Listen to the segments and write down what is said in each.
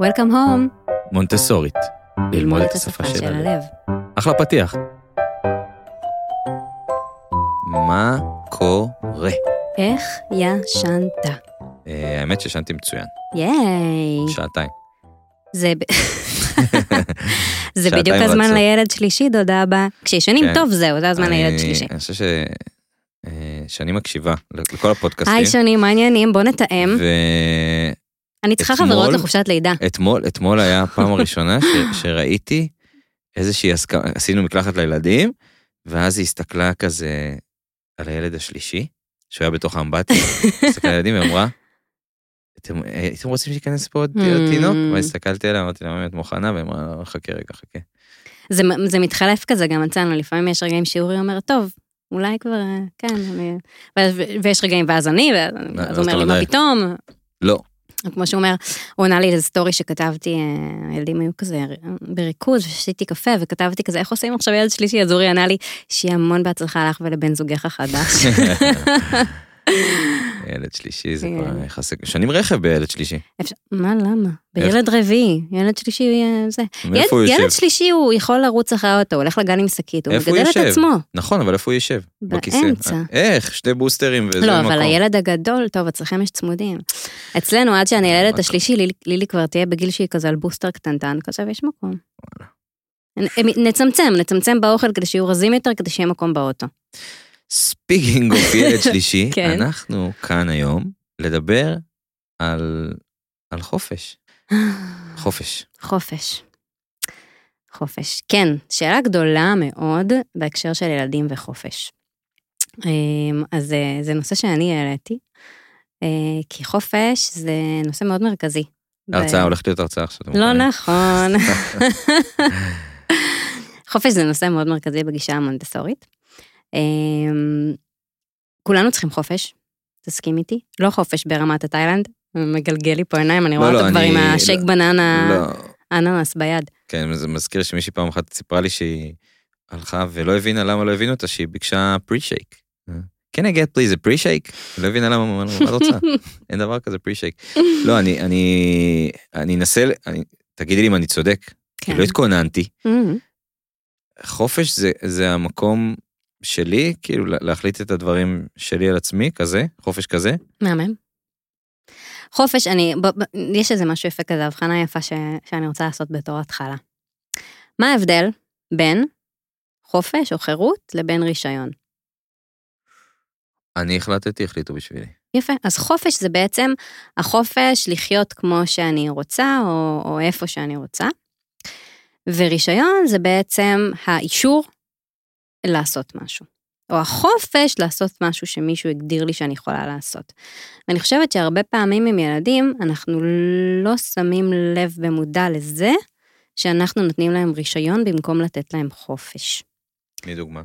Welcome home. מונטסורית. ללמוד את השפה של הלב. אחלה פתיח. מה קורה? איך ישנת? אה, האמת שישנתי מצוין. ייי. שעתיים. זה זה בדיוק הזמן רצוף. לילד שלישי, דודה הבאה. כשישנים כן. טוב זהו, זה הזמן לילד אני- שלישי. אני חושב ש... אה, שאני מקשיבה לכל הפודקאסטים. היי שני, מה העניינים? בוא נתאם. אני צריכה אתמול- חברות לחופשת לידה. ואתמול אתמול היה הפעם הראשונה ש- שראיתי איזושהי הסכמה, עשינו מקלחת לילדים, ואז היא הסתכלה כזה על הילד השלישי, שהוא היה בתוך האמבטיה, הסתכלה על הילדים ואמרה, "אתם- אה, הייתם רוצים שייכנס פה עוד Hmm. תינוק? ואסתכלתי עליה, אמרתי לה, באמת מוכנה? והיא אמרה, "לא, חכה רגע, חכה. זה, זה מתחלף כזה גם אצלנו, לפעמים יש רגעים שאורי אומר, טוב, אולי כבר, אה, כן, אני... ויש רגעים ואז אני, ואז הוא אומר אתה לי, מה. פתאום? לא, כמו שהוא אומר, הוא ענה לי איזה סטורי שכתבתי, אה, הילדים היו כזה בריכוז, ושתיתי קפה, וכתבתי כזה, איך עושים עכשיו ילד שלישי? אז אורי ענה לי, שיהיה המון בהצלחה לך ולבן זוגך החדש. ילד שלישי זה כן. כבר יחסי, שנים רכב בילד שלישי. מה, למה? בילד רביעי, ילד שלישי אה, זה. ילד- מאיפה הוא ילד יושב? שלישי הוא יכול לרוץ אחרי האוטו, הוא הולך לגן עם שקית, הוא מגדל את? עצמו. נכון, אבל איפה הוא יושב? באמצע. איך? שתי בוסטרים וזה לא, מקום. אבל הילד הגדול, טוב, אצלכם יש צמודים. אצלנו, עד שאני אלד את השלישי, מקום, לילי- כבר תהיה בגיל שהיא כזה על בוסטר קטנטן כזה, ויש מקום. נצמצם, נצמצם באוכל כדי שיהיו רזים יותר, כדי שיהיה מקום באוטו. speaking of ילד שלישי, כן. אנחנו כאן היום לדבר על, על חופש. חופש. חופש. חופש. כן, שאלה גדולה מאוד בהקשר של ילדים וחופש. אמ, אז אה, זה נושא שאני העליתי, אה, כי חופש זה נושא מאוד מרכזי. הרצאה, הולכת להיות הרצאה עכשיו. לא? נכון. חופש זה נושא מאוד מרכזי בגישה המונטסורית. אמ, כולנו צריכים חופש, תסכים איתי. לא חופש ברמת התאילנד, מגלגל לי פה עיניים, אני לא, רואה אותו כבר עם השייק בננה, לא, אננס ביד. כן, זה מזכיר שמישהי פעם אחת סיפרה לי שהיא הלכה ולא הבינה למה לא הבינו אותה, שהיא ביקשה פרי-שייק. can I get please a pre-shake? לא הבינה למה, מה את רוצה? אין דבר כזה pre-shake. לא, אני, אני, אני אנסה, אני- תגידי לי אם אני צודק, כן. לא התכוננתי. אמ, חופש זה, זה המקום שלי, כאילו לה- להחליט את הדברים שלי על עצמי, כזה, חופש כזה. מהמם. חופש, אני, ב, ב, יש איזה משהו יפה כזה, הבחנה יפה ש, שאני רוצה לעשות בתור התחלה. מה ההבדל בין חופש או חירות לבין רישיון? אני החלטתי, החליטו בשבילי. יפה. אז חופש זה בעצם החופש לחיות כמו שאני רוצה, או, או איפה שאני רוצה. ורישיון זה בעצם האישור לעשות משהו. או החופש לעשות משהו שמישהו הגדיר לי שאני יכולה לעשות. ואני חושבת שהרבה פעמים עם ילדים, אנחנו לא שמים לב במודע לזה, שאנחנו נותנים להם רישיון במקום לתת להם חופש. תני דוגמה.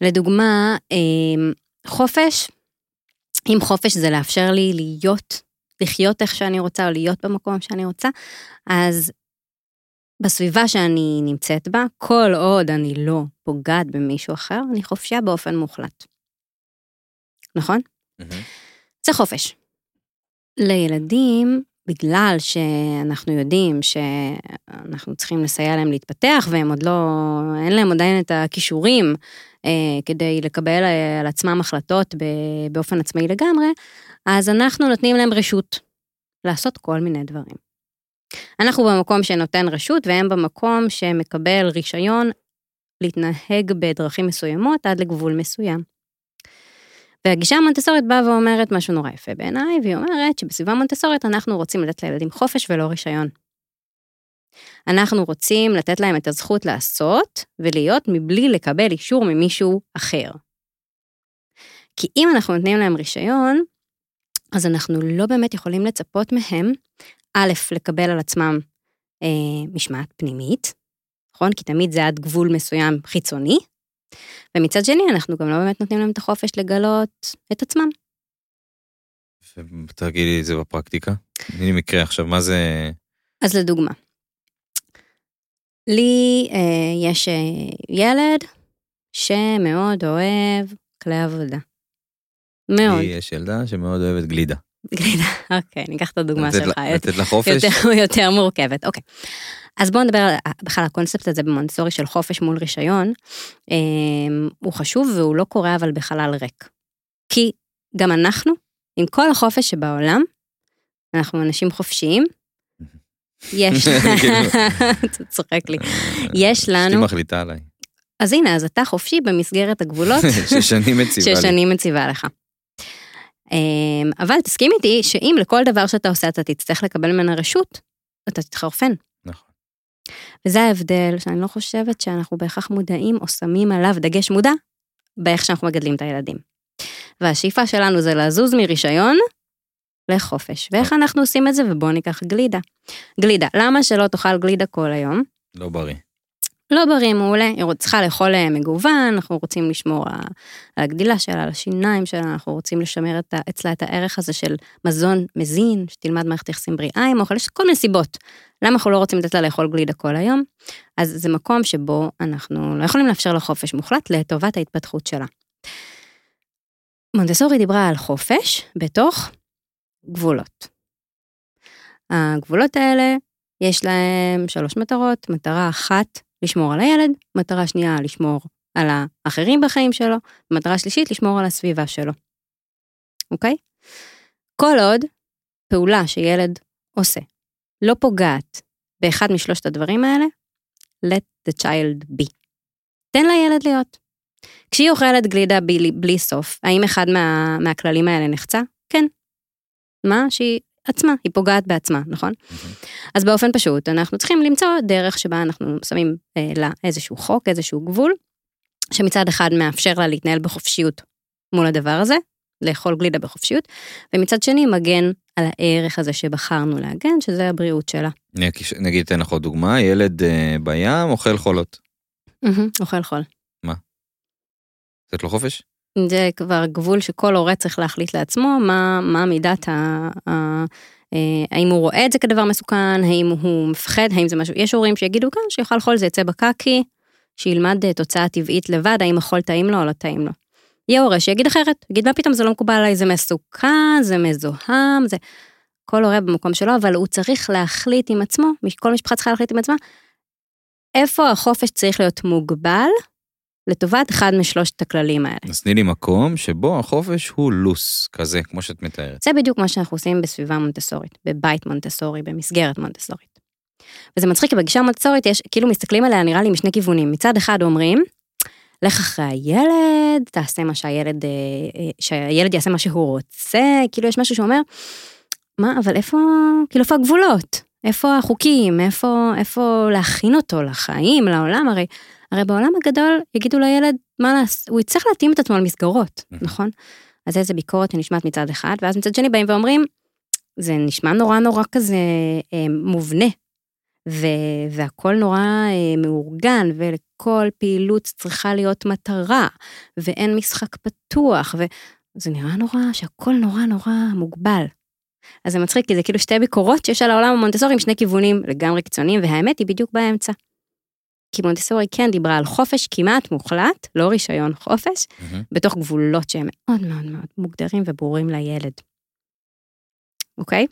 לדוגמה, אמ, חופש, אם חופש זה לאפשר לי להיות, לחיות איך שאני רוצה, או להיות במקום שאני רוצה, אז בסביבה שאני נמצאת בה, כל עוד אני לא פוגעת במישהו אחר, אני חופשייה באופן מוחלט. נכון? מהמם. זה חופש. לילדים, בגלל שאנחנו יודעים שאנחנו צריכים לסייע להם להתפתח, והם עוד לא, אין להם עדיין את הכישורים אה, כדי לקבל אה, על עצמם החלטות באופן עצמאי לגמרי, אז אנחנו נותנים להם רשות לעשות כל מיני דברים. אנחנו במקום שנותן רשות, והם במקום שמקבל רישיון להתנהג בדרכים מסוימות עד לגבול מסוים. והגישה המונטסורית באה ואומרת משהו נורא יפה בעיניי, והיא אומרת שבסביבה מונטסורית אנחנו רוצים לתת לילדים חופש ולא רישיון. אנחנו רוצים לתת להם את הזכות לעשות ולהיות מבלי לקבל אישור ממישהו אחר. כי אם אנחנו נותנים להם רישיון, אז אנחנו לא באמת יכולים לצפות מהם, א', לקבל על עצמם אה, משמעת פנימית, נכון? כי תמיד זה עד גבול מסוים חיצוני, ומצד שני, אנחנו גם לא באמת נותנים להם את החופש לגלות את עצמם. תגידי את זה בפרקטיקה. תני לי מקרה עכשיו, מה זה... אז לדוגמה, לי אה, יש אה, ילד שמאוד אוהב כלי עבודה. מאוד. לי יש ילדה שמאוד אוהבת גלידה. גלידה, אוקיי, ניקח את הדוגמה שלך. לתת לה חופש? יותר, מורכבת, אוקיי. אז בואו נדבר על בכלל הקונספט הזה במונטסורי של חופש מול רישיון. אמ, הוא חשוב והוא לא קורה אבל בחלל ריק. כי גם אנחנו, עם כל החופש שבעולם, אנחנו אנשים חופשיים, יש, כאילו. אתה צוחק לי, יש אשתי לנו, מחליטה עליי. אז הנה, אז אתה חופשי במסגרת הגבולות ששנים מציבה לי. ששני מציבה לך. אמ, אבל תסכים איתי שאם לכל דבר שאתה עושה אתה תצטרך לקבל ממנה רשות, אתה תתחרפן. נכון. וזה ההבדל שאני לא חושבת שאנחנו בהכרח מודעים או שמים עליו דגש מודע באיך שאנחנו מגדלים את הילדים. והשאיפה שלנו זה לזוז מרישיון לחופש. ואיך אנחנו עושים את זה? ובואו ניקח גלידה. גלידה, למה שלא תאכל גלידה כל היום? לא בריא. לא בריא, מעולה, היא צריכה לאכול אה, מגוון, אנחנו רוצים לשמור על הגדילה שלה, על השיניים שלה, אנחנו רוצים לשמר את, אצלה את הערך הזה של מזון מזין, שתלמד מערכת יחסים בריאה עם אוכל, יש כל מיני סיבות. למה אנחנו לא רוצים לתת לה לאכול גלידה כל היום? אז זה מקום שבו אנחנו לא יכולים לאפשר לה חופש מוחלט לטובת ההתפתחות שלה. מונטסורי דיברה על חופש בתוך גבולות. הגבולות האלה, יש להם שלוש מטרות, מטרה אחת, לשמור על הילד, מטרה שנייה, לשמור על האחרים בחיים שלו, ומטרה שלישית, לשמור על הסביבה שלו. אוקיי? כל עוד פעולה שילד עושה לא פוגעת באחד משלושת הדברים האלה, let the child be. תן לילד להיות. כשהיא אוכלת גלידה בלי, בלי סוף, האם אחד מה, מהכללים האלה נחצה? כן. מה? שהיא עצמה, היא פוגעת בעצמה, נכון? אז באופן פשוט, אנחנו צריכים למצוא דרך שבה אנחנו שמים אה, לה איזשהו חוק, איזשהו גבול, שמצד אחד מאפשר לה להתנהל בחופשיות מול הדבר הזה, לאכול גלידה בחופשיות, ומצד שני מגן על הערך הזה שבחרנו להגן, שזה הבריאות שלה. נגיד- נגיד, אתן לך עוד דוגמה, ילד אה, בים אוכל חולות. אוכל חול. לתת לו חופש? זה כבר גבול שכל הורה צריך להחליט לעצמו מה, מה מידת ה... ה אה, האם הוא רואה את זה כדבר מסוכן, האם הוא מפחד, האם זה משהו, יש הורים שיגידו כאן שיאכל חול זה יצא בקקי, שילמד אה, תוצאה טבעית לבד, האם החול טעים לו או לא טעים לו. יהיה הורה שיגיד אחרת, יגיד מה פתאום זה לא מקובל עליי, זה מסוכן, זה מזוהם, זה... כל הורה במקום שלו, אבל הוא צריך להחליט עם עצמו, כל משפחה צריכה להחליט עם עצמה, איפה החופש צריך להיות מוגבל לטובת אחד משלושת הכללים האלה. אז תני לי מקום שבו החופש הוא לוס, כזה, כמו שאת מתארת. זה בדיוק מה שאנחנו עושים בסביבה מונטסורית, בבית מונטסורי, במסגרת מונטסורית. וזה מצחיק, כי בגישה המונטסורית יש, כאילו מסתכלים עליה נראה לי משני כיוונים. מצד אחד אומרים, לך אחרי הילד, תעשה מה שהילד, אה, אה, שהילד יעשה מה שהוא רוצה, כאילו יש משהו שאומר, מה, אבל איפה, כאילו איפה הגבולות? איפה החוקים? איפה, איפה להכין אותו לחיים, לעולם? הרי, הרי בעולם הגדול יגידו לילד מה לעשות, הוא יצטרך להתאים את עצמו למסגרות. נכון? אז איזה ביקורת שנשמעת מצד אחד, ואז מצד שני באים ואומרים, זה נשמע נורא נורא כזה אה, מובנה, ו- והכל נורא אה, מאורגן, ולכל פעילות צריכה להיות מטרה, ואין משחק פתוח, וזה נראה נורא שהכל נורא נורא מוגבל. אז זה מצחיק, כי זה כאילו שתי ביקורות שיש על העולם המונטסורי עם שני כיוונים לגמרי קיצוניים, והאמת היא בדיוק באמצע. כי מונטסורי כן דיברה על חופש כמעט מוחלט, לא רישיון חופש, מהמם. בתוך גבולות שהם מאוד מאוד מאוד מוגדרים וברורים לילד. אוקיי?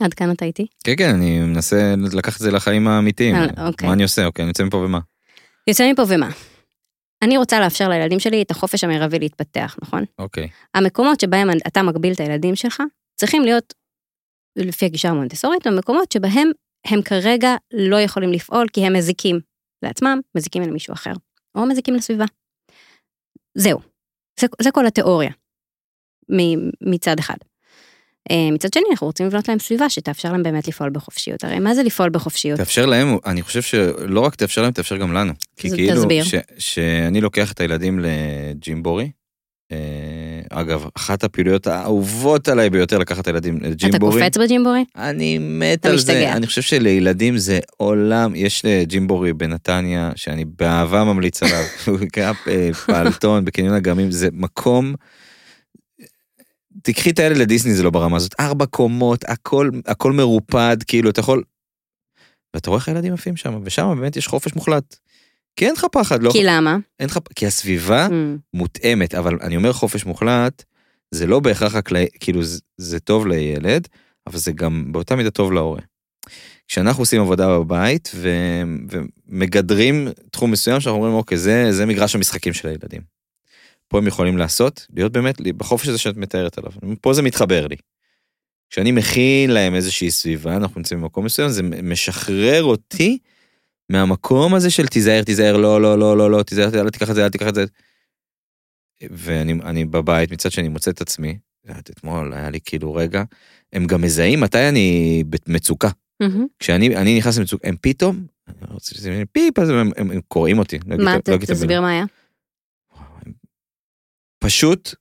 עד כאן אתה איתי? כן, כן, אני מנסה לקחת את זה לחיים האמיתיים. אה, אוקיי. מה אני עושה? אוקיי, אני יוצא מפה ומה? יוצא מפה ומה? אני רוצה לאפשר לילדים שלי את החופש המרבי להתפתח, נכון? אוקיי. המקומות שבהם אתה מגביל את הילדים שלך, צריכים להיות, לפי הגישה המונטסורית, המקומות שבהם הם כרגע לא יכולים לפעול כי הם מזיקים לעצמם, מזיקים למישהו אחר, או מזיקים לסביבה. זהו, זה, זה כל התיאוריה מ- מצד אחד. אה, מצד שני, אנחנו רוצים לבנות להם סביבה שתאפשר להם באמת לפעול בחופשיות. הרי מה זה לפעול בחופשיות? תאפשר להם, אני חושב שלא רק תאפשר להם, תאפשר גם לנו. כי כאילו, תסביר. ש- שאני לוקח את הילדים לג'ימבורי, אגב, אחת הפעילויות האהובות עליי ביותר לקחת את הילדים אתה לג'ימבורי. קופץ בג'ימבורי? אני מת אתה על משתגע. זה, אני חושב שלילדים זה עולם, יש אה, ג'ימבורי בנתניה, שאני באהבה ממליץ עליו, הוא נקרא אה, פעלתון בקניון אגמים, זה מקום, תקחי את הילד לדיסני זה לא ברמה הזאת, ארבע קומות, הכל, הכל מרופד, כאילו אתה יכול, ואתה רואה איך הילדים יפים שם, ושם באמת יש חופש מוחלט. כי אין לך פחד, לא, כי למה? אין לך, כי הסביבה Mm, מותאמת, אבל אני אומר חופש מוחלט, זה לא בהכרח רק, כאילו זה, זה טוב לילד, אבל זה גם באותה מידה טוב להורה. כשאנחנו עושים עבודה בבית ו, ומגדרים תחום מסוים שאנחנו אומרים אוקיי זה, זה מגרש המשחקים של הילדים. פה הם יכולים לעשות, להיות באמת בחופש הזה שאת מתארת עליו, פה זה מתחבר לי. כשאני מכין להם איזושהי סביבה, אנחנו נמצאים במקום מסוים, זה משחרר אותי מהמקום הזה של תיזהר, תיזהר, לא, לא, לא, לא, לא, תיזהר, אל תיקח את זה, אל תיקח את זה. ואני אני בבית, מצד שני מוצא את עצמי, אתמול היה לי כאילו רגע, הם גם מזהים מתי אני במצוקה. מהמם. כשאני אני נכנס למצוקה, הם פתאום, אני לא פיפ, אז הם, הם, הם קוראים אותי. לא מה, לא את תסביר. מה היה. פשוט,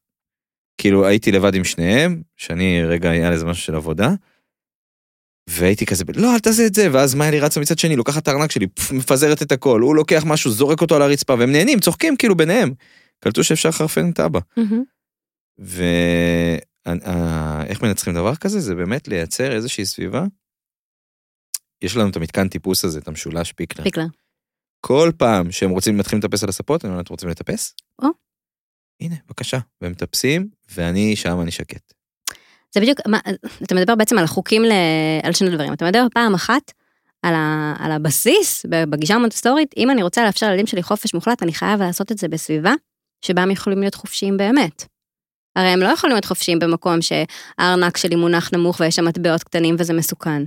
כאילו הייתי לבד עם שניהם, שאני רגע היה לזה משהו של עבודה, והייתי כזה, לא, אל תעשה את זה, ואז מאיה לי רצה מצד שני, לוקחת את הארנק שלי, פף, מפזרת את הכל, הוא לוקח משהו, זורק אותו על הרצפה, והם נהנים, צוחקים כאילו ביניהם. קלטו שאפשר לחרפן את אבא. ואיך מנצחים דבר כזה? זה באמת לייצר איזושהי סביבה. יש לנו את המתקן טיפוס הזה, את המשולש פיקלר. פיקלר. כל פעם שהם רוצים מתחילים לטפס על הספות, אני אומר, אתם רוצים לטפס? או. הנה, בבקשה. והם מטפסים, ואני שם, אני שקט. זה בדיוק, מה, אתה מדבר בעצם על החוקים, ל, על שני דברים. אתה מדבר פעם אחת על, ה, על הבסיס בגישה המונטסטורית, אם אני רוצה לאפשר לילדים שלי חופש מוחלט, אני חייב לעשות את זה בסביבה שבה הם יכולים להיות חופשיים באמת. הרי הם לא יכולים להיות חופשיים במקום שהארנק שלי מונח נמוך ויש שם מטבעות קטנים וזה מסוכן.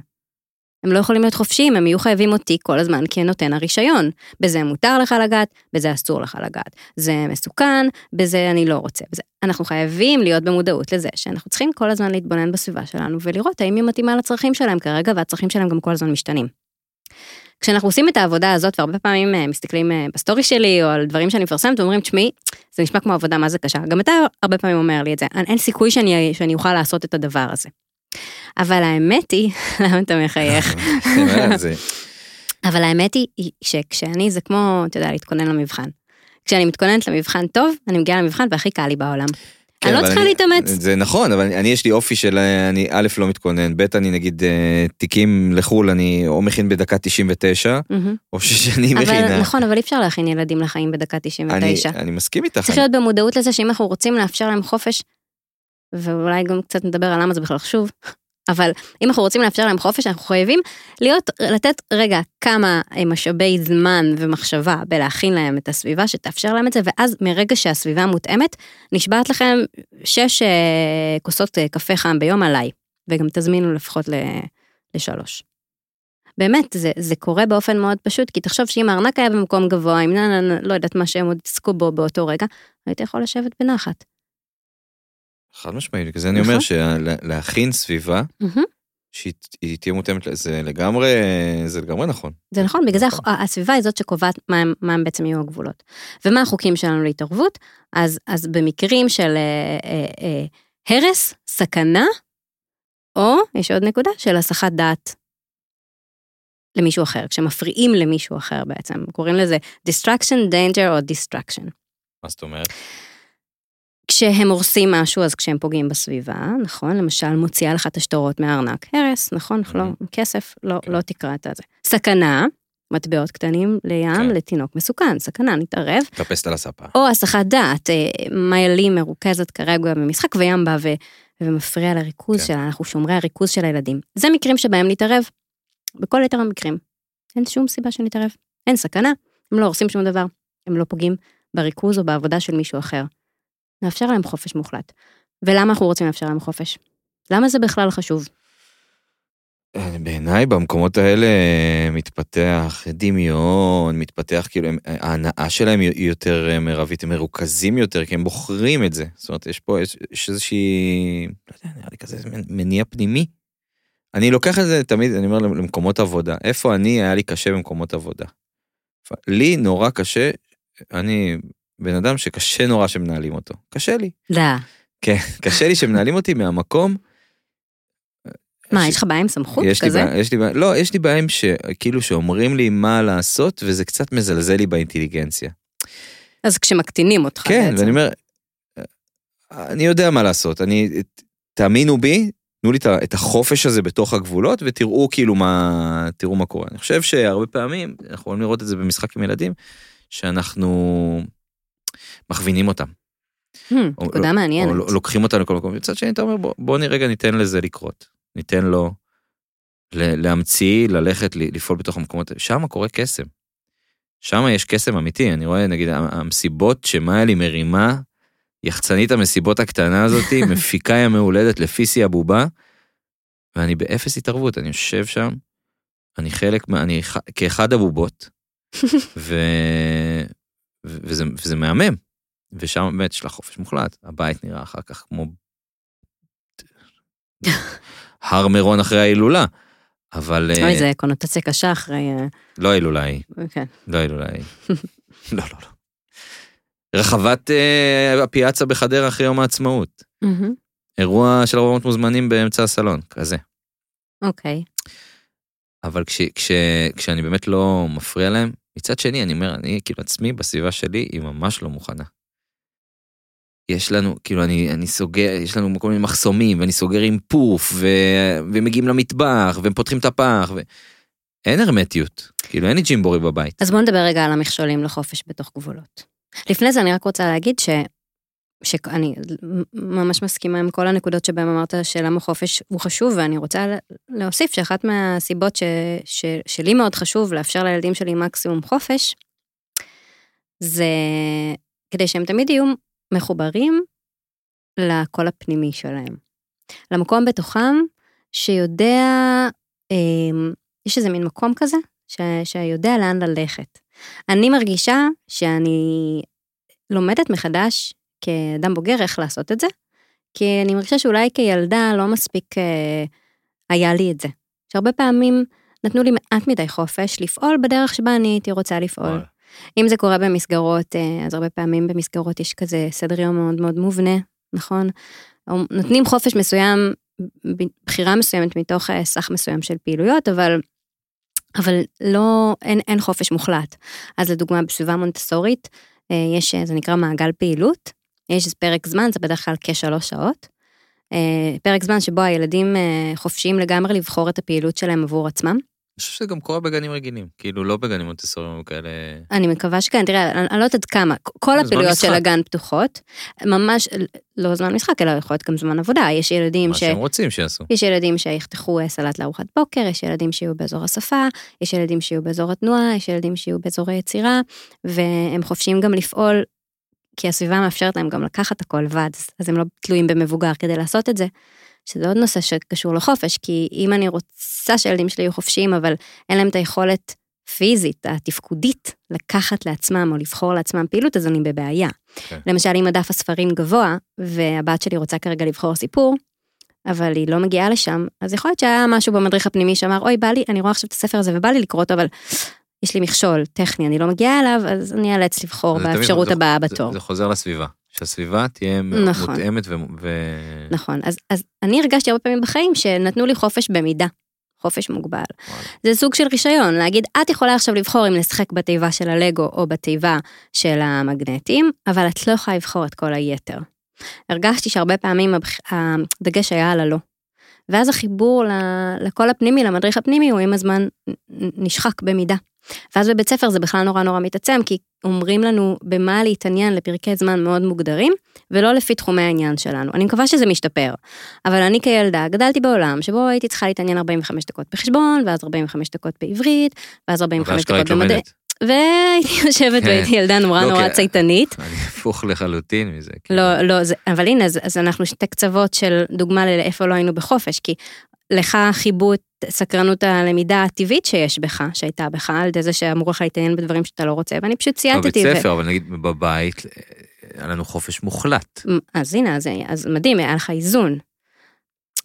הם לא יכולים להיות חופשיים, הם יהיו חייבים אותי כל הזמן כנותן הרישיון. בזה מותר לך לגעת, בזה אסור לך לגעת. זה מסוכן, בזה אני לא רוצה. בזה. אנחנו חייבים להיות במודעות לזה שאנחנו צריכים כל הזמן להתבונן בסביבה שלנו ולראות האם היא מתאימה לצרכים שלהם כרגע, והצרכים שלהם גם כל הזמן משתנים. כשאנחנו עושים את העבודה הזאת, והרבה פעמים אה, מסתכלים אה, בסטורי שלי או על דברים שאני מפרסמת ואומרים, תשמעי, זה נשמע כמו עבודה מה זה קשה. גם אתה הרבה פעמים אומר לי את זה, אין סיכוי שאני, שאני אוכל לעשות את הדבר הזה. אבל האמת היא, למה אתה מחייך? זה- אבל האמת היא שכשאני זה כמו, אתה יודע, להתכונן למבחן. כשאני מתכוננת למבחן טוב, אני מגיעה למבחן והכי קל לי בעולם. כן, אני לא צריכה להתאמץ. זה נכון, אבל אני, יש לי אופי של אני א', לא מתכונן, ב', אני נגיד אה, תיקים לחו"ל, אני או מכין בדקה 99, מהמם. או שאני אבל מכינה. נכון, אבל אי אפשר להכין ילדים לחיים בדקה אני, 99. אני מסכים איתך. צריך להיות במודעות לזה שאם אנחנו רוצים לאפשר להם חופש, ואולי גם קצת נדבר על למה זה בכלל חשוב, אבל אם אנחנו רוצים לאפשר להם חופש, אנחנו חייבים להיות, לתת רגע כמה אה, משאבי זמן ומחשבה בלהכין להם את הסביבה שתאפשר להם את זה, ואז מרגע שהסביבה מותאמת, נשבעת לכם שש אה, כוסות אה, קפה חם ביום עליי, וגם תזמינו לפחות ל- לשלוש. באמת, זה, זה קורה באופן מאוד פשוט, כי תחשוב שאם הארנק היה במקום גבוה, אם נ, נ, לא יודעת מה שהם עוד התעסקו בו באותו רגע, היית יכול לשבת בנחת. חד משמעית, בגלל זה אני אומר נכון. שלהכין סביבה. שהיא היא תהיה מותאמת, זה לגמרי, זה לגמרי נכון. זה נכון, בגלל זה נכון. הסביבה היא זאת שקובעת מה הם, מה הם בעצם יהיו הגבולות. ומה החוקים שלנו להתערבות? אז, אז במקרים של אה, אה, אה, הרס, סכנה, או, יש עוד נקודה, של הסחת דעת למישהו אחר, כשמפריעים למישהו אחר בעצם, קוראים לזה distraction, danger או distraction. מה זאת אומרת? כשהם הורסים משהו, אז כשהם פוגעים בסביבה, נכון? למשל, מוציאה לך את השטרות מהארנק. הרס, נכון? לא, Mhm. כסף, לא, כן. לא תקרא את זה. סכנה, מטבעות קטנים לים כן. לתינוק מסוכן, סכנה, נתערב. טפסת על הספה. או הסחת דעת, אה, מיילי מרוכזת כרגע במשחק, וים בא ו, ומפריע לריכוז כן. שלה, אנחנו שומרי הריכוז של הילדים. זה מקרים שבהם נתערב. בכל יתר המקרים. אין שום סיבה שנתערב. אין סכנה, הם לא הורסים שום דבר, הם לא פוגעים בריכוז או בעבודה של מישהו אחר. נאפשר להם חופש מוחלט. ולמה אנחנו רוצים לאפשר להם חופש? למה זה בכלל חשוב? אה, בעיניי במקומות האלה אה, מתפתח דמיון, מתפתח כאילו, הם- ההנאה שלהם היא יותר אה, מרבית, הם מרוכזים יותר, כי הם בוחרים את זה. זאת אומרת, יש פה, יש, יש איזושהי, לא יודע, נראה לי כזה מניע פנימי. אני לוקח את זה תמיד, אני אומר למקומות עבודה. איפה אני, היה לי קשה במקומות עבודה. לי נורא קשה, אני בן אדם שקשה נורא שמנהלים אותו. קשה לי. לא. כן, קשה לי שמנהלים אותי מהמקום. מה, יש לך בעיה עם סמכות יש לי כזה? בעיה, יש לי בעיה, לא, יש לי בעיה עם שכאילו שאומרים לי מה לעשות, וזה קצת מזלזל לי באינטליגנציה. אז כשמקטינים אותך כן, בעצם. ואני אומר, אני יודע מה לעשות, אני, תאמינו בי, תנו לי את החופש הזה בתוך הגבולות, ותראו כאילו מה, תראו מה קורה. אני חושב שהרבה פעמים, אנחנו יכולים לראות את זה במשחק עם ילדים, שאנחנו מכווינים אותם. Hmm, או- נקודה או מעניינת. לא- לוקחים אותנו לכל מקום, מצד שני אתה אומר בוא, בוא נ- רגע ניתן לזה לקרות, ניתן לו להמציא, ללכת, לפעול בתוך המקומות, שם קורה קסם. שם יש קסם אמיתי, אני רואה נגיד המסיבות שמאיה לי מרימה, יחצנית המסיבות הקטנה הזאתי, מפיקה ים מהולדת לפי שיא הבובה, ואני באפס התערבות, אני יושב שם, אני חלק, אני כאחד הבובות. ו- וזה, וזה מהמם. ושם באמת יש לה חופש מוחלט. הבית נראה אחר כך כמו הר מירון אחרי ההילולה. אבל אה, אוי, זה קונוטציה קשה אחרי... אה, לא ההילולה היא, כן. לא ההילולה היא. לא, לא, לא. רחבת אה, הפיאצה בחדרה אחרי יום העצמאות. אירוע של 400 מוזמנים באמצע הסלון, כזה. אוקיי. אבל כש, כש, כשאני באמת לא מפריע להם, מצד שני, אני אומר, אני כאילו עצמי בסביבה שלי, היא ממש לא מוכנה. יש לנו, כאילו, אני, אני סוגר, יש לנו כל מיני מחסומים, ואני סוגר עם פוף, ו, ומגיעים למטבח, והם פותחים את הפח, ו... אין הרמטיות, כאילו, אין לי ג'ימבורי בבית. אז בואו נדבר רגע על המכשולים לחופש בתוך גבולות. לפני זה אני רק רוצה להגיד ש... שאני ממש מסכימה עם כל הנקודות שבהן אמרת שלמה חופש הוא חשוב, ואני רוצה להוסיף שאחת מהסיבות ש, ש, שלי מאוד חשוב לאפשר לילדים שלי מקסימום חופש, זה כדי שהם תמיד יהיו מחוברים לקול הפנימי שלהם. למקום בתוכם שיודע, אה, יש איזה מין מקום כזה, ש, שיודע לאן ללכת. אני מרגישה שאני לומדת מחדש כאדם בוגר איך לעשות את זה, כי אני מרגישה שאולי כילדה לא מספיק אה, היה לי את זה. שהרבה פעמים נתנו לי מעט מדי חופש לפעול בדרך שבה אני הייתי רוצה לפעול. אם זה קורה במסגרות, אה, אז הרבה פעמים במסגרות יש כזה סדר יום מאוד מאוד מובנה, נכון? או נותנים חופש מסוים, בחירה מסוימת מתוך אה, סך מסוים של פעילויות, אבל, אבל לא, אין, אין חופש מוחלט. אז לדוגמה, בסביבה מונטסורית, יש, זה נקרא מעגל פעילות, יש פרק זמן, זה בדרך כלל כשלוש שעות. אה, פרק זמן שבו הילדים אה, חופשיים לגמרי לבחור את הפעילות שלהם עבור עצמם. אני חושב שזה גם קורה בגנים רגילים, כאילו, לא בגנים מונטסוריים כאלה... אני מקווה שכן, תראה, אני אני לא יודעת כמה, כל הפעילויות של. הגן פתוחות, ממש לא זמן משחק, אלא יכול להיות גם זמן עבודה, יש ילדים מה ש... שהם רוצים שיעשו. יש ילדים שיחתכו אה, סלט לארוחת בוקר, יש ילדים שיהיו באזור השפה, יש ילדים שיהיו באזור התנועה, יש ילדים שיהיו באזור היצירה, והם חופשיים גם לפעול, כי הסביבה מאפשרת להם גם לקחת הכל לבד, אז הם לא תלויים במבוגר כדי לעשות את זה. שזה עוד נושא שקשור לחופש, כי אם אני רוצה שהילדים שלי יהיו חופשיים, אבל אין להם את היכולת פיזית, התפקודית, לקחת לעצמם או לבחור לעצמם פעילות, אז אני בבעיה. כן. למשל, אם הדף הספרים גבוה, והבת שלי רוצה כרגע לבחור סיפור, אבל היא לא מגיעה לשם, אז יכול להיות שהיה משהו במדריך הפנימי שאמר, אוי, בא לי, אני רואה עכשיו את הספר הזה ובא לי לקרוא אותו, אבל יש לי מכשול טכני, אני לא מגיעה אליו, אז אני אאלץ לבחור זה תמיד- באפשרות זה- הבאה זה- בתור. זה חוזר לסביבה, שהסביבה תהיה נכון. מותאמת ו... ו- נכון, אז, אז אני הרגשתי הרבה פעמים בחיים שנתנו לי חופש במידה, חופש מוגבל. וואלה. זה סוג של רישיון, להגיד, את יכולה עכשיו לבחור אם לשחק בתיבה של הלגו או בתיבה של המגנטים, אבל את לא יכולה לבחור את כל היתר. הרגשתי שהרבה פעמים הדגש היה על הלא. ואז החיבור לקול הפנימי, למדריך הפנימי, הוא עם הזמן נשחק במידה. ואז בבית ספר זה בכלל נורא נורא מתעצם, כי אומרים לנו במה להתעניין לפרקי זמן מאוד מוגדרים, ולא לפי תחומי העניין שלנו. אני מקווה שזה משתפר. אבל אני כילדה גדלתי בעולם שבו הייתי צריכה להתעניין 45 דקות בחשבון, ואז 45 דקות בעברית, ואז 45 ואשכרה דקות במדעי... והייתי יושבת כן. והייתי ילדה נורא לא, נורא צייתנית. אני הפוך לחלוטין מזה. לא, לא, זה, אבל הנה, אז, אז אנחנו שתי קצוות של דוגמה לאיפה לא היינו בחופש, כי לך חיבו את סקרנות הלמידה הטבעית שיש בך, שהייתה בך, על ידי זה שאמרו לך להתעניין בדברים שאתה לא רוצה, ואני פשוט בבית צייתתי. ספר, אבל נגיד בבית, היה לנו חופש מוחלט. אז הנה, אז, אז מדהים, היה לך איזון.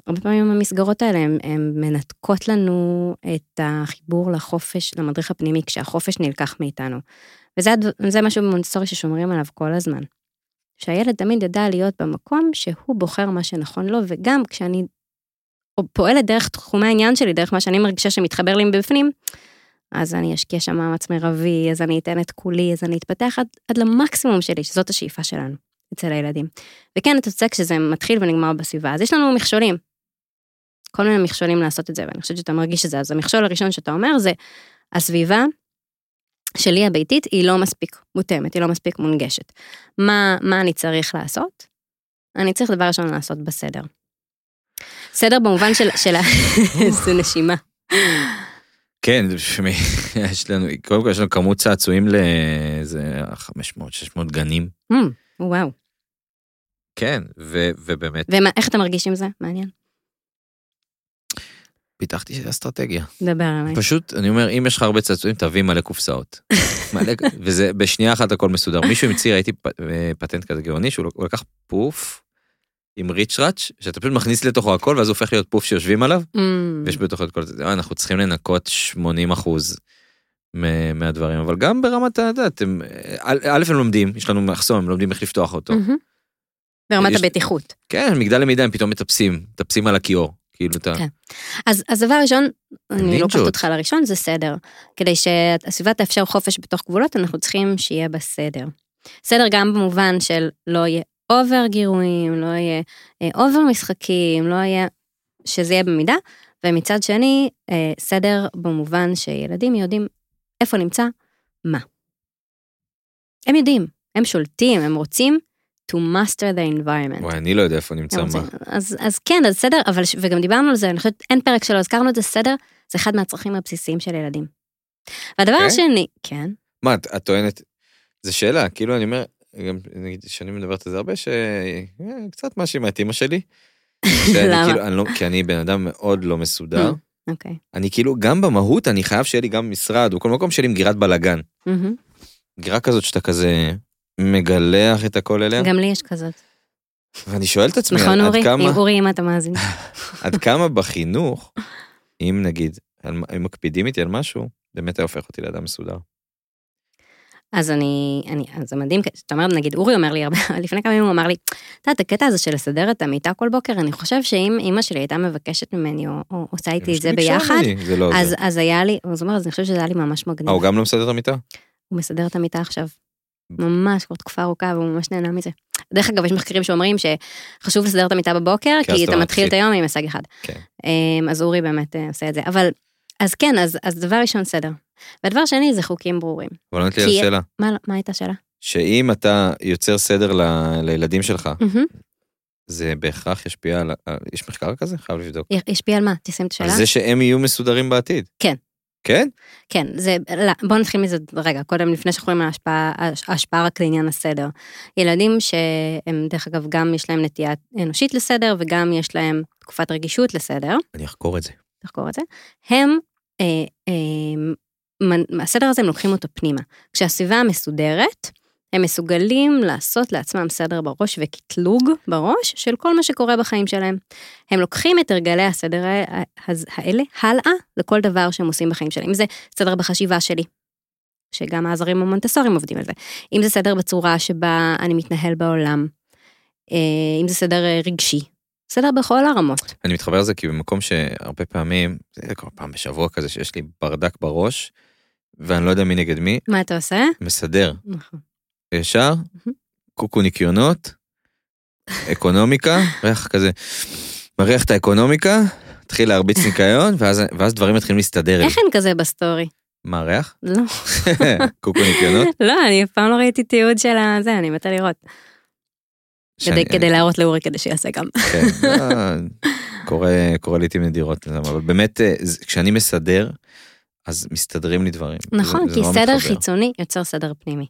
הרבה פעמים המסגרות האלה הן מנתקות לנו את החיבור לחופש, למדריך הפנימי, כשהחופש נלקח מאיתנו. וזה זה משהו במונסטורי ששומרים עליו כל הזמן. שהילד תמיד ידע להיות במקום שהוא בוחר מה שנכון לו, וגם כשאני פועלת דרך תחומי העניין שלי, דרך מה שאני מרגישה שמתחבר לי מבפנים, אז אני אשקיע שם מאמץ מרבי, אז אני אתן את כולי, אז אני אתפתח עד, עד למקסימום שלי, שזאת השאיפה שלנו, אצל הילדים. וכן, אתה צודק שזה מתחיל ונגמר בסביבה, אז יש לנו מכשולים. כל מיני מכשולים לעשות את זה, ואני חושבת שאתה מרגיש את זה. אז המכשול הראשון שאתה אומר זה, הסביבה שלי הביתית היא לא מספיק מותאמת, היא לא מספיק מונגשת. מה, מה אני צריך לעשות? אני צריך דבר ראשון לעשות בסדר. סדר במובן של, של ה... איזה נשימה. כן, יש לנו, קודם כל יש לנו כמות צעצועים לאיזה 500-600 גנים. Mm, וואו. כן, ו, ובאמת ואיך אתה מרגיש עם זה? מעניין. פיתחתי אסטרטגיה. דבר עליי. פשוט, אני אומר, אם יש לך הרבה צעצועים, תביא מלא קופסאות. מלא, וזה בשנייה אחת הכל מסודר. מישהו המציא, ראיתי אה, פטנט כזה גאוני, שהוא הוא לקח פוף עם ריצ'ראץ', שאתה פשוט מכניס לתוכו הכל, ואז הופך להיות פוף שיושבים עליו, Mm, ויש בתוכו את כל זה. אה, אנחנו צריכים לנקות 80 אחוז מהדברים, אבל גם ברמת, אתה יודע, אתם, א', הם לומדים, יש לנו מחסום, הם לומדים איך לפתוח אותו. מהמם. ברמת יש- הבטיחות. כן, מגדל למידה הם פתאום מטפסים, מטפסים על הכיור. כאילו אתה, כן. אז, אז דבר ראשון, אני נינג'ות. לוקחת אותך לראשון, זה סדר. כדי שהסביבה תאפשר חופש בתוך גבולות, אנחנו צריכים שיהיה בה סדר. סדר גם במובן של לא יהיה over גירויים, לא יהיה over משחקים, לא יהיה... שזה יהיה במידה, ומצד שני, אה, סדר במובן שילדים יודעים איפה נמצא מה. הם יודעים, הם שולטים, הם רוצים to master the environment. וואי, אני לא יודע איפה נמצא מה. אז, אז כן, אז סדר, אבל, וגם דיברנו על זה, אני חושבת, אין פרק שלא הזכרנו את זה, סדר זה אחד מהצרכים הבסיסיים של ילדים. והדבר כן? השני, כן, מה, את טוענת, זו שאלה, כאילו אני אומר, גם נגיד שאני מדברת על זה הרבה, שקצת מאשימה את אימא שלי. למה? כאילו, אני לא, כי אני בן אדם מאוד לא מסודר. אוקיי. אני כאילו, גם במהות, אני חייב שיהיה לי גם משרד, או כל מקום שיהיה לי מגירת בלאגן. מגירה כזאת שאתה כזה מגלח את הכל אליה, גם לי יש כזאת. ואני שואל את עצמי, נכון עד? כמה, אם אורי, אם אתה מאזין. עד כמה בחינוך, אם נגיד, אם מקפידים איתי על משהו, באמת היה הופך אותי לאדם מסודר. אז אני, אני, אז זה מדהים, כי אתה אומר, נגיד, אורי אומר לי הרבה, לפני כמה ימים הוא אמר לי, אתה יודעת, הקטע הזה של לסדר את המיטה כל בוקר, אני חושב שאם אימא שלי הייתה מבקשת ממני, או, או עושה איתי את זה ביחד, ממני, זה לא אז, זה. אז היה לי, אז הוא אומר, אז אני חושבת שזה היה לי ממש מגניב. אה, הוא גם לא מסדר את המיטה? הוא מסדר את המיטה עכשיו. ממש כבר תקופה ארוכה והוא ממש נהנה מזה. דרך אגב, יש מחקרים שאומרים שחשוב לסדר את המיטה בבוקר, כי אתה מתחיל. את היום עם הישג אחד. כן. אמ, אז אורי באמת אה, עושה את זה. אבל, אז כן, אז, אז דבר ראשון סדר. והדבר שני זה חוקים ברורים. אבל ענית לי על השאלה. מה, מה הייתה השאלה? שאם אתה יוצר סדר ל- לילדים שלך, מהמם. זה בהכרח ישפיע על... יש מחקר כזה? חייב לבדוק. ישפיע על מה? תשים את על השאלה. זה שהם יהיו מסודרים בעתיד. כן. כן? כן, זה, לא, בוא נתחיל מזה רגע, קודם לפני שאנחנו רואים על ההשפעה, ההשפעה רק לעניין הסדר. ילדים שהם, דרך אגב, גם יש להם נטייה אנושית לסדר וגם יש להם תקופת רגישות לסדר. אני אחקור את זה. לחקור את זה, הם, אה, אה, מנ- הסדר הזה הם לוקחים אותו פנימה. כשהסביבה מסודרת, הם מסוגלים לעשות לעצמם סדר בראש וקטלוג בראש של כל מה שקורה בחיים שלהם. הם לוקחים את הרגלי הסדר האלה הלאה לכל דבר שהם עושים בחיים שלהם. אם זה סדר בחשיבה שלי, שגם העזרים המונטסורים עובדים על זה. אם זה סדר בצורה שבה אני מתנהל בעולם. אה, אם זה סדר רגשי. סדר בכל הרמות. אני מתחבר לזה כי במקום שהרבה פעמים, זה כל פעם בשבוע כזה שיש לי ברדק בראש, ואני לא יודע מי נגד מי, מה אתה עושה? מסדר. נכון. ישר, קוקו ניקיונות, אקונומיקה, ריח כזה, מריח את האקונומיקה, התחיל להרביץ ניקיון, ואז, ואז דברים מתחילים להסתדר. איך אין כזה בסטורי? מה ריח? לא, קוקו ניקיונות? לא, אני אף פעם לא ראיתי תיעוד של הזה, אני מתה לראות. כדי, שאני- כדי להראות לאורי כדי שיעשה גם. כן, לא, קורה, לעיתים נדירות, אבל באמת, אה, כשאני מסדר, אז מסתדרים לי דברים. נכון, זה- כי סדר מתחבר. חיצוני יוצר סדר פנימי.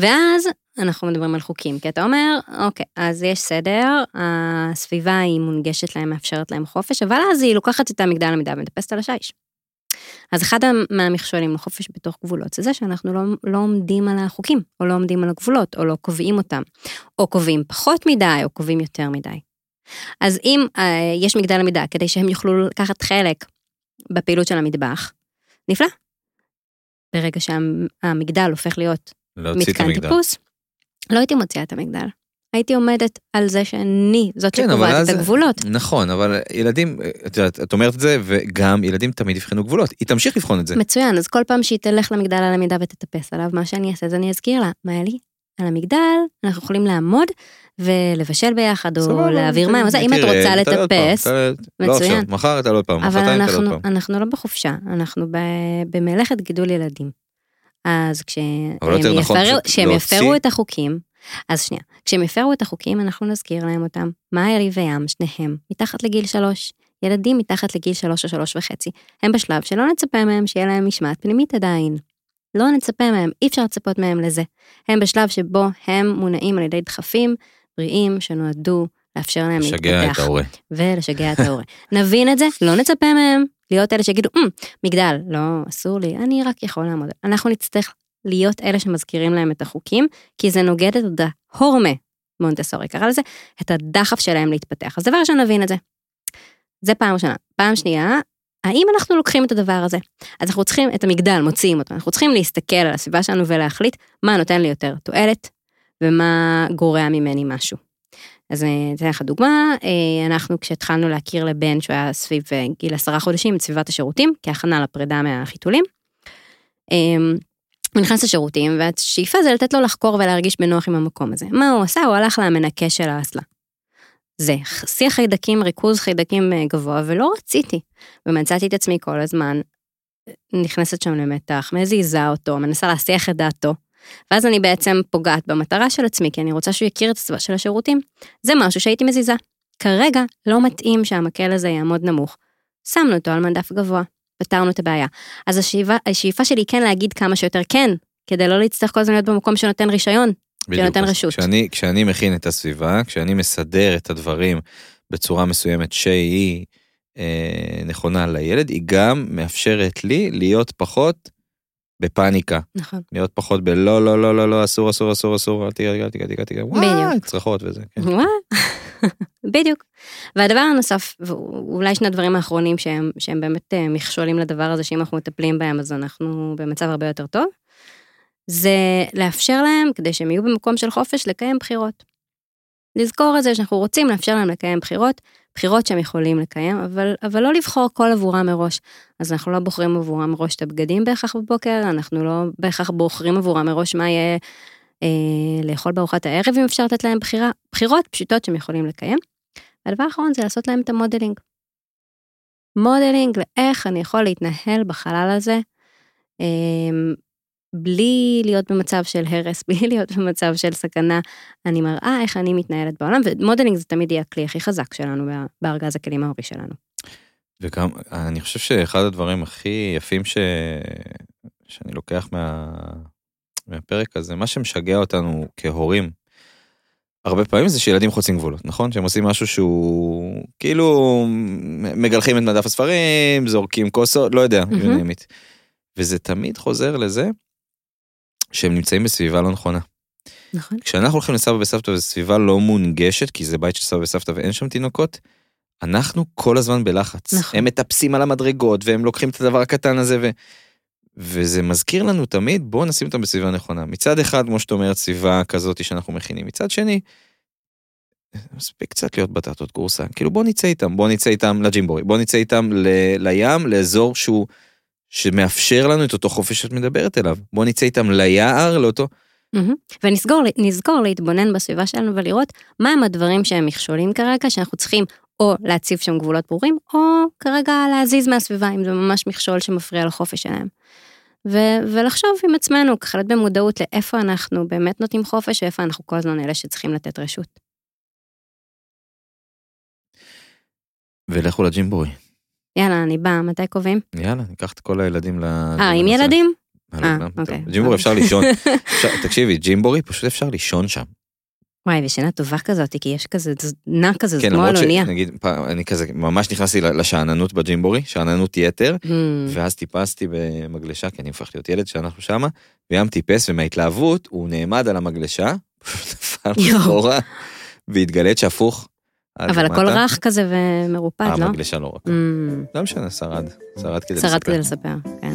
ואז אנחנו מדברים על חוקים, כי אתה אומר, אוקיי, אז יש סדר, הסביבה היא מונגשת להם, מאפשרת להם חופש, אבל אז היא לוקחת את המגדל המידה ומטפסת על השיש. אז אחד מהמכשולים לחופש בתוך גבולות זה זה שאנחנו לא, לא עומדים על החוקים, או לא עומדים על הגבולות, או לא קובעים אותם, או קובעים פחות מדי, או קובעים יותר מדי. אז אם אה, יש מגדל המידה כדי שהם יוכלו לקחת חלק בפעילות של המטבח, נפלא. ברגע שהמגדל הופך להיות מתקן. טיפוס, לא הייתי מוציאה את המגדל. הייתי עומדת על זה שאני זאת כן, שקובעת אז- את הגבולות. נכון, אבל ילדים, את יודעת, את אומרת את זה, וגם ילדים תמיד יבחנו גבולות. היא תמשיך לבחון את זה. מצוין, אז כל פעם שהיא תלך למגדל על המידה ותטפס עליו, מה שאני אעשה זה אני אזכיר לה, מה לי? על המגדל, אנחנו יכולים לעמוד ולבשל ביחד, או להעביר מים, אם את רוצה לטפס, לא מצוין. עכשיו, מחר תעלה עוד פעם, אבל מחרתיים אנחנו, לא בחופשה, אנחנו במלאכת גידול ילדים. אז כשהם נכון יפרו את החוקים, אז שנייה, כשהם יפרו את החוקים אנחנו נזכיר להם אותם. מאיירי וים, שניהם, מתחת לגיל שלוש. ילדים מתחת לגיל שלוש או שלוש וחצי, הם בשלב שלא נצפה מהם שיהיה להם משמעת פנימית עדיין. לא נצפה מהם, אי אפשר לצפות מהם לזה. הם בשלב שבו הם מונעים על ידי דחפים בריאים שנועדו לאפשר להם לשגע את להתפתח. ההורה. ולשגע את ההורה. נבין את זה, לא נצפה מהם להיות אלה שיגידו, "אמ, מגדל, לא, אסור לי, אני רק יכול לעמוד. אנחנו נצטרך להיות אלה שמזכירים להם את החוקים, כי זה נוגד את ההורמה, מונטסורי קרא לזה, את הדחף שלהם להתפתח. אז דבר ראשון, נבין את זה. זה פעם ראשונה. פעם שנייה, האם אנחנו לוקחים את הדבר הזה? אז אנחנו צריכים, את המגדל, מוציאים אותו, אנחנו צריכים להסתכל על הסביבה שלנו ולהחליט מה נותן לי יותר תועלת ומה גורע ממני משהו. אז אני אתן לך דוגמה, אה, אנחנו כשהתחלנו להכיר לבן שהוא היה סביב אה, גיל עשרה חודשים את סביבת השירותים, כהכנה לפרידה מהחיתולים. אה, הוא נכנס לשירותים והשאיפה זה לתת לו לחקור ולהרגיש בנוח עם המקום הזה. מה הוא עשה? הוא הלך למנקה של האסלה. זה שיח חיידקים, ריכוז חיידקים אה, גבוה, ולא רציתי. ומצאתי את עצמי כל הזמן אה, נכנסת שם למתח, מזיזה אותו, מנסה להסיח את דעתו. ואז אני בעצם פוגעת במטרה של עצמי, כי אני רוצה שהוא יכיר את הסביבה של השירותים. זה משהו שהייתי מזיזה. כרגע לא מתאים שהמקל הזה יעמוד נמוך. שמנו אותו על מדף גבוה, פתרנו את הבעיה. אז השאיפה, השאיפה שלי היא כן להגיד כמה שיותר כן, כדי לא להצטרך כל הזמן להיות במקום שנותן רישיון. שנותן אז רשות. כשאני, כשאני מכין את הסביבה, כשאני מסדר את הדברים בצורה מסוימת שהיא אה, נכונה לילד, היא גם מאפשרת לי להיות פחות בפאניקה. נכון. להיות פחות בלא, לא, לא, לא, לא, אסור, אסור, אסור, אסור, אל תיגע, אל תיגע, אל תיגע, אל תיגע, וואי, בדיוק. צרחות וזה, כן. וואו, בדיוק. והדבר הנוסף, ואולי שני הדברים האחרונים שהם, שהם באמת אה, מכשולים לדבר הזה, שאם אנחנו מטפלים בהם אז אנחנו במצב הרבה יותר טוב, זה לאפשר להם, כדי שהם יהיו במקום של חופש, לקיים בחירות. לזכור את זה שאנחנו רוצים לאפשר להם לקיים בחירות, בחירות שהם יכולים לקיים, אבל, אבל לא לבחור כל עבורם מראש. אז אנחנו לא בוחרים עבורם מראש את הבגדים בהכרח בבוקר, אנחנו לא בהכרח בוחרים עבורם מראש מה יהיה אה, לאכול בארוחת הערב, אם אפשר לתת להם בחירה, בחירות פשוטות שהם יכולים לקיים. והדבר האחרון זה לעשות להם את ה modeling. modeling לאיך אני יכול להתנהל בחלל הזה, אה, בלי להיות במצב של הרס, בלי להיות במצב של סכנה, אני מראה איך אני מתנהלת בעולם, ו modeling זה תמיד יהיה הכלי הכי חזק שלנו בארגז הכלים ההורי שלנו. וגם, אני חושב שאחד הדברים הכי יפים ש... שאני לוקח מה... מהפרק הזה, מה שמשגע אותנו כהורים, הרבה פעמים זה שילדים חוצים גבולות, נכון? שהם עושים משהו שהוא כאילו מגלחים את מדף הספרים, זורקים כוסות, לא יודע, mm-hmm. וזה תמיד חוזר לזה שהם נמצאים בסביבה לא נכונה. נכון. כשאנחנו הולכים לסבא וסבתא וזו סביבה לא מונגשת, כי זה בית של סבא וסבתא ואין שם תינוקות, אנחנו כל הזמן בלחץ. נכון. הם מטפסים על המדרגות והם לוקחים את הדבר הקטן הזה ו... וזה מזכיר לנו תמיד, בואו נשים אותם בסביבה נכונה. מצד אחד, כמו שאת אומרת, סביבה כזאת שאנחנו מכינים. מצד שני, מספיק קצת להיות בטטות גורסה. כאילו בואו נצא איתם, בואו נצא איתם לג'ימבורי, בואו נצא איתם ל... לים, לאזור שהוא, שמאפשר לנו את אותו חופש שאת מדברת אליו. בואו נצא איתם ליער, לאותו... ונזכור נזכור להתבונן בסביבה שלנו ולראות מהם הדברים שהם מכשולים כרגע, שאנחנו צריכים או להציב שם גבולות ברורים, או כרגע להזיז מהסביבה, אם זה ממש מכשול שמפריע לחופש שלהם. ו- ולחשוב עם עצמנו, ככה להיות במודעות לאיפה אנחנו באמת נותנים חופש, ואיפה אנחנו כל הזמן אלה שצריכים לתת רשות. ולכו לג'ימבורי. יאללה, אני באה, מתי קובעים? יאללה, ניקח את כל הילדים ל... אה, עם ילדים? אה, אוקיי. ג'ימבורי אפשר לישון. אפשר- תקשיבי, ג'ימבורי פשוט אפשר לישון שם. וואי, ושינה טובה כזאת, כי יש כזה, נע כזה, זה כן, כמו על למרות אונייה. שנגיד, פעם, אני כזה ממש נכנסתי לשאננות בג'ימבורי, שאננות יתר, Hmm, ואז טיפסתי במגלשה, כי אני הופך להיות ילד שאנחנו שמה, וים טיפס, ומההתלהבות הוא נעמד על המגלשה, פשוט נפל. אחורה, והתגלית שהפוך. אבל הכל. רך כזה ומרופד, לא? המגלשה לא רק. Hmm, לא משנה, שרד. שרד כדי שרד לספר. כדי לספר, כן.